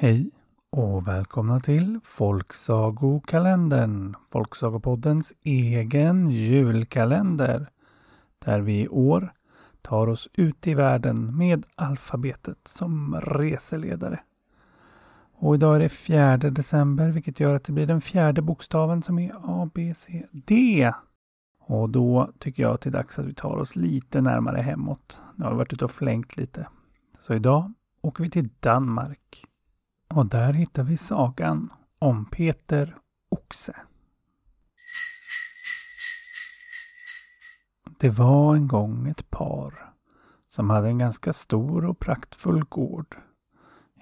Hej och välkomna till Folksagokalendern, Folksagopoddens egen julkalender. Där vi i år tar oss ut i världen med alfabetet som reseledare. Och idag är det 4 december vilket gör att det blir den fjärde bokstaven som är A, B, C, D. Och då tycker jag att det är dags att vi tar oss lite närmare hemåt. Nu har vi varit ute och flängt lite. Så idag åker vi till Danmark. Och där hittar vi sagan om Peter Oxe. Det var en gång ett par som hade en ganska stor och praktfull gård.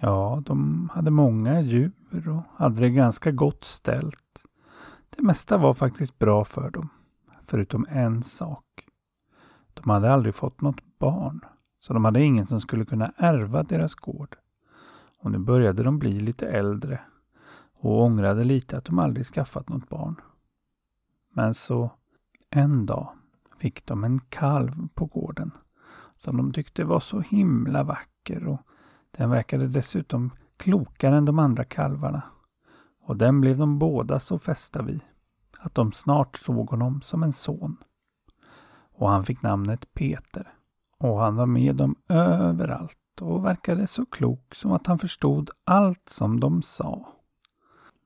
Ja, de hade många djur och hade det ganska gott ställt. Det mesta var faktiskt bra för dem, förutom en sak. De hade aldrig fått något barn, så de hade ingen som skulle kunna ärva deras gård. Och nu började de bli lite äldre och ångrade lite att de aldrig skaffat något barn. Men så en dag fick de en kalv på gården som de tyckte var så himla vacker och den verkade dessutom klokare än de andra kalvarna. Och den blev de båda så fästa vid att de snart såg honom som en son. Och han fick namnet Peter. Och han var med dem överallt och verkade så klok som att han förstod allt som de sa.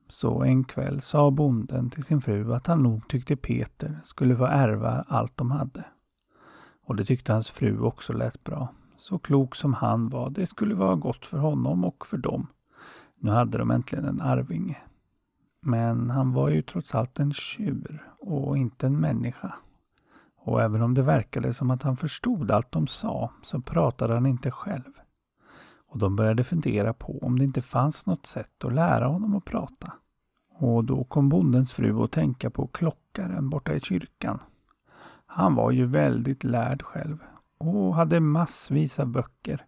Så en kväll sa bonden till sin fru att han nog tyckte Peter skulle få ärva allt de hade. Och det tyckte hans fru också lät bra. Så klok som han var, det skulle vara gott för honom och för dem. Nu hade de äntligen en arvinge. Men han var ju trots allt en tjur och inte en människa. Och även om det verkade som att han förstod allt de sa så pratade han inte själv. Och de började fundera på om det inte fanns något sätt att lära honom att prata. Och då kom bondens fru att tänka på klockaren borta i kyrkan. Han var ju väldigt lärd själv och hade massvis av böcker.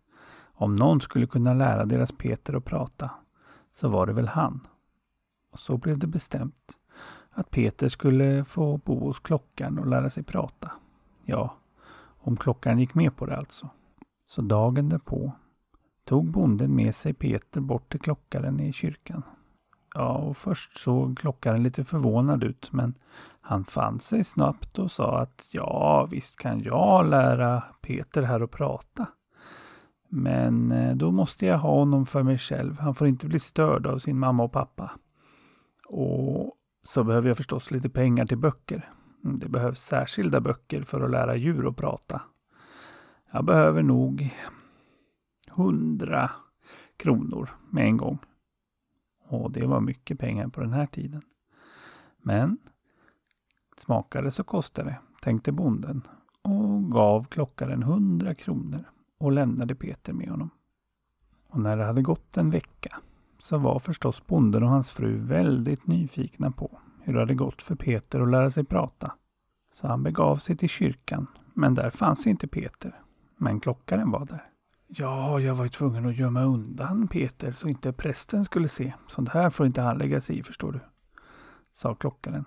Om någon skulle kunna lära deras Peter att prata så var det väl han. Och så blev det bestämt att Peter skulle få bo hos klockan och lära sig prata. Ja, om klockan gick med på det alltså. Så dagen därpå tog bonden med sig Peter bort till klockaren i kyrkan. Ja, och först såg klockaren lite förvånad ut men han fann sig snabbt och sa att ja, visst kan jag lära Peter här att prata. Men eh, då måste jag ha honom för mig själv. Han får inte bli störd av sin mamma och pappa. Och så behöver jag förstås lite pengar till böcker. Det behövs särskilda böcker för att lära djur att prata. Jag behöver nog hundra kronor med en gång. Och det var mycket pengar på den här tiden. Men smakade så kostade det, tänkte bonden och gav klockaren hundra kronor och lämnade Peter med honom. Och när det hade gått en vecka så var förstås bonden och hans fru väldigt nyfikna på hur det hade gått för Peter att lära sig prata. Så han begav sig till kyrkan, men där fanns inte Peter. Men klockaren var där. Ja, jag var ju tvungen att gömma undan Peter så inte prästen skulle se. Sånt här får inte han lägga sig i, förstår du. Sa klockaren.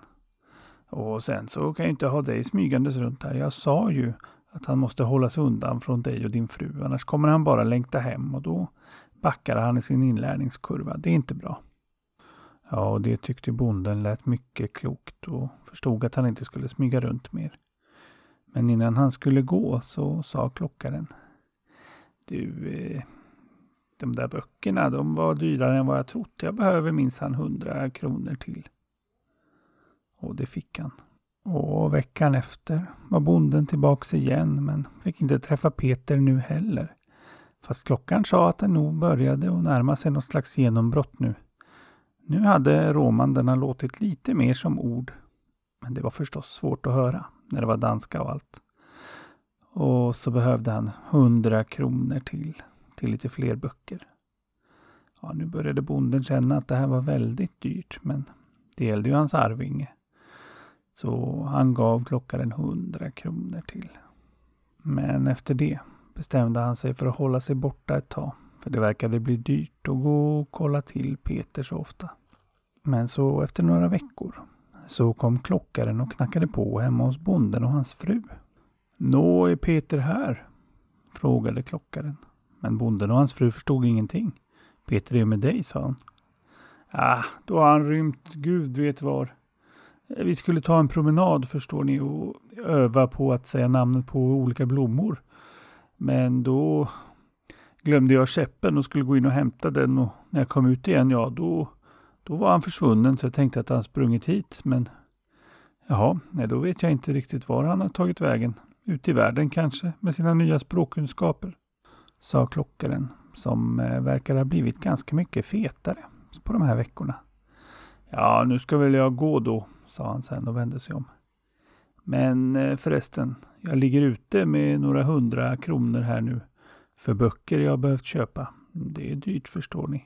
Och sen så kan jag inte ha dig smygandes runt här. Jag sa ju att han måste hållas undan från dig och din fru. Annars kommer han bara längta hem och då backar han i sin inlärningskurva. Det är inte bra. Ja, och det tyckte bonden lät mycket klokt och förstod att han inte skulle smyga runt mer. Men innan han skulle gå så sa klockaren du, eh, de där böckerna, de var dyrare än vad jag trott. Jag behöver minsann hundra kronor till. Och det fick han. Och veckan efter var bonden tillbaks igen men fick inte träffa Peter nu heller. Fast klockan sa att det nog började att närma sig något slags genombrott nu. Nu hade romanderna låtit lite mer som ord. Men det var förstås svårt att höra när det var danska och allt. Och så behövde han hundra kronor till, till lite fler böcker. Ja, nu började bonden känna att det här var väldigt dyrt, men det gällde ju hans arvinge. Så han gav klockaren hundra kronor till. Men efter det bestämde han sig för att hålla sig borta ett tag. För det verkade bli dyrt att gå och kolla till Peter så ofta. Men så efter några veckor så kom klockaren och knackade på hemma hos bonden och hans fru. Nå, är Peter här? frågade klockaren. Men bonden och hans fru förstod ingenting. Peter är med dig, sa han. Ah, då har han rymt gud vet var. Eh, vi skulle ta en promenad förstår ni och öva på att säga namnet på olika blommor. Men då glömde jag käppen och skulle gå in och hämta den och när jag kom ut igen, ja då, då var han försvunnen så jag tänkte att han sprungit hit. Men jaha, nej, då vet jag inte riktigt var han har tagit vägen. Ut i världen kanske med sina nya språkkunskaper. Sa klockaren som eh, verkar ha blivit ganska mycket fetare på de här veckorna. Ja, nu ska väl jag gå då, sa han sen och vände sig om. Men eh, förresten, jag ligger ute med några hundra kronor här nu för böcker jag behövt köpa. Det är dyrt förstår ni.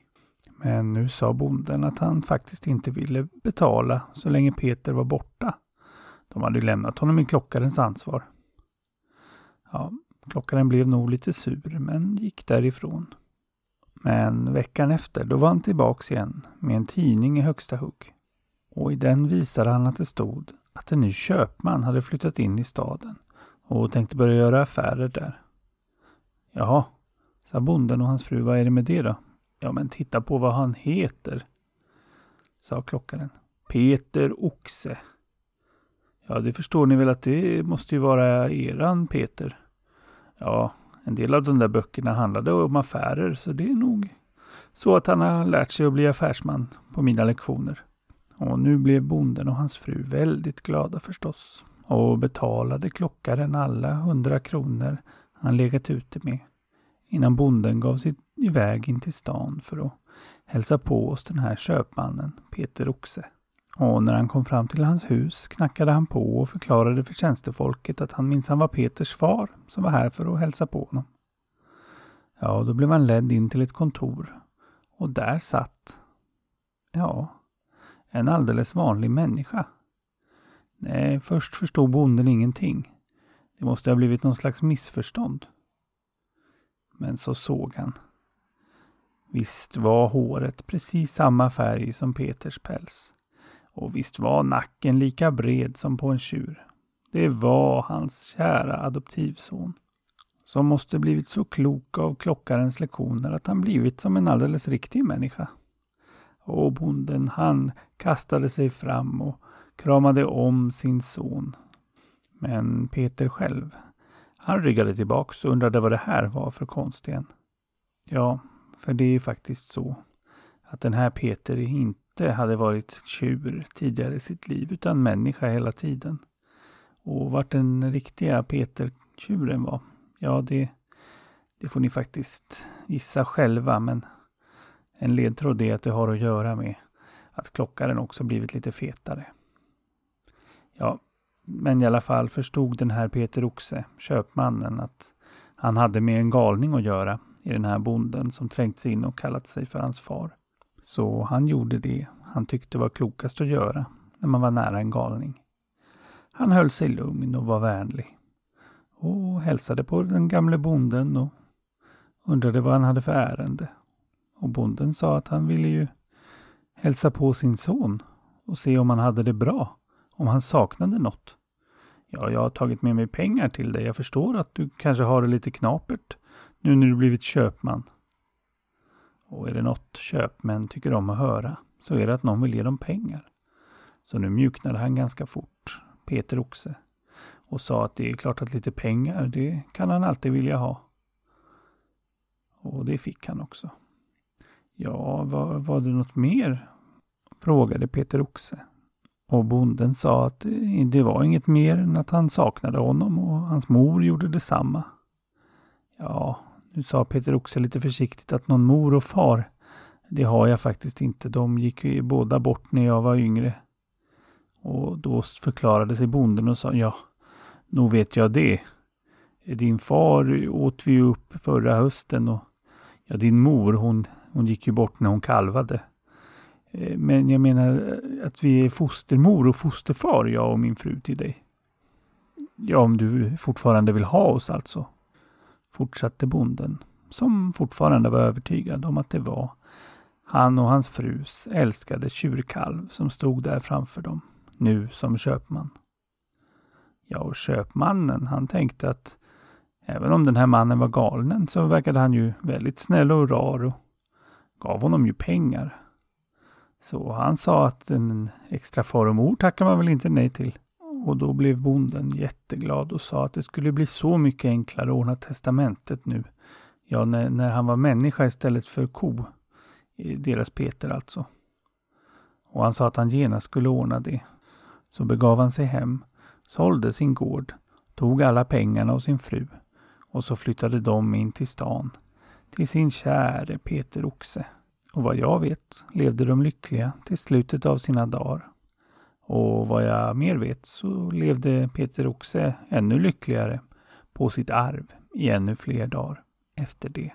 Men nu sa bonden att han faktiskt inte ville betala så länge Peter var borta. De hade lämnat honom i klockarens ansvar. Ja, klockaren blev nog lite sur men gick därifrån. Men veckan efter, då var han tillbaks igen med en tidning i högsta hugg. Och i den visade han att det stod att en ny köpman hade flyttat in i staden och tänkte börja göra affärer där. Jaha, sa bonden och hans fru, vad är det med det då? Ja, men titta på vad han heter, sa klockaren. Peter Oxe. Ja, det förstår ni väl att det måste ju vara eran Peter. Ja, en del av de där böckerna handlade om affärer, så det är nog så att han har lärt sig att bli affärsman på mina lektioner. Och nu blev bonden och hans fru väldigt glada förstås och betalade klockaren alla hundra kronor han legat ute med innan bonden gav sig iväg in till stan för att hälsa på hos den här köpmannen, Peter Oxe. Och när han kom fram till hans hus knackade han på och förklarade för tjänstefolket att han minsann var Peters far som var här för att hälsa på honom. Ja, då blev han ledd in till ett kontor och där satt, ja, en alldeles vanlig människa. Nej, först förstod bonden ingenting. Det måste ha blivit någon slags missförstånd. Men så såg han. Visst var håret precis samma färg som Peters päls. Och visst var nacken lika bred som på en tjur. Det var hans kära adoptivson. Som måste blivit så klok av klockarens lektioner att han blivit som en alldeles riktig människa. Och bonden han kastade sig fram och kramade om sin son. Men Peter själv, han ryggade tillbaks och undrade vad det här var för konst igen. Ja, för det är faktiskt så att den här Peter inte hade varit tjur tidigare i sitt liv utan människa hela tiden. Och vart den riktiga Peter-tjuren var, ja det, det får ni faktiskt gissa själva men en ledtråd är att det har att göra med att klockaren också blivit lite fetare. Ja, men i alla fall förstod den här Peter Oxe, köpmannen, att han hade med en galning att göra i den här bonden som trängt sig in och kallat sig för hans far. Så han gjorde det han tyckte var klokast att göra när man var nära en galning. Han höll sig lugn och var vänlig och hälsade på den gamle bonden och undrade vad han hade för ärende. Och bonden sa att han ville ju hälsa på sin son och se om han hade det bra, om han saknade något. Ja, jag har tagit med mig pengar till dig. Jag förstår att du kanske har det lite knapert nu när du blivit köpman. Och är det något köpmän tycker om att höra så är det att någon vill ge dem pengar. Så nu mjuknade han ganska fort, Peter Oxe, och sa att det är klart att lite pengar, det kan han alltid vilja ha. Och det fick han också. Ja, var, var det något mer? frågade Peter Oxe. Och bonden sa att det var inget mer än att han saknade honom och hans mor gjorde detsamma. Ja, nu sa Peter Oxe lite försiktigt att någon mor och far, det har jag faktiskt inte. De gick ju båda bort när jag var yngre. Och då förklarade sig bonden och sa, ja, nog vet jag det. Din far åt vi upp förra hösten och ja, din mor, hon, hon gick ju bort när hon kalvade. Eh, men jag menar eh, att vi är fostermor och fosterfar, jag och min fru till dig. Ja, om du fortfarande vill ha oss alltså. Fortsatte bonden, som fortfarande var övertygad om att det var han och hans frus älskade tjurkalv som stod där framför dem, nu som köpman. Ja, och köpmannen, han tänkte att även om den här mannen var galen så verkade han ju väldigt snäll och rar och gav honom ju pengar. Så han sa att en extra far och mor tackar man väl inte nej till. Och då blev bonden jätteglad och sa att det skulle bli så mycket enklare att ordna testamentet nu. Ja, när, när han var människa istället för ko. Deras Peter alltså. Och han sa att han genast skulle ordna det. Så begav han sig hem, sålde sin gård, tog alla pengarna och sin fru och så flyttade de in till stan, till sin käre Peter Oxe. Och vad jag vet levde de lyckliga till slutet av sina dagar. Och vad jag mer vet så levde Peter Oxe ännu lyckligare på sitt arv i ännu fler dagar efter det.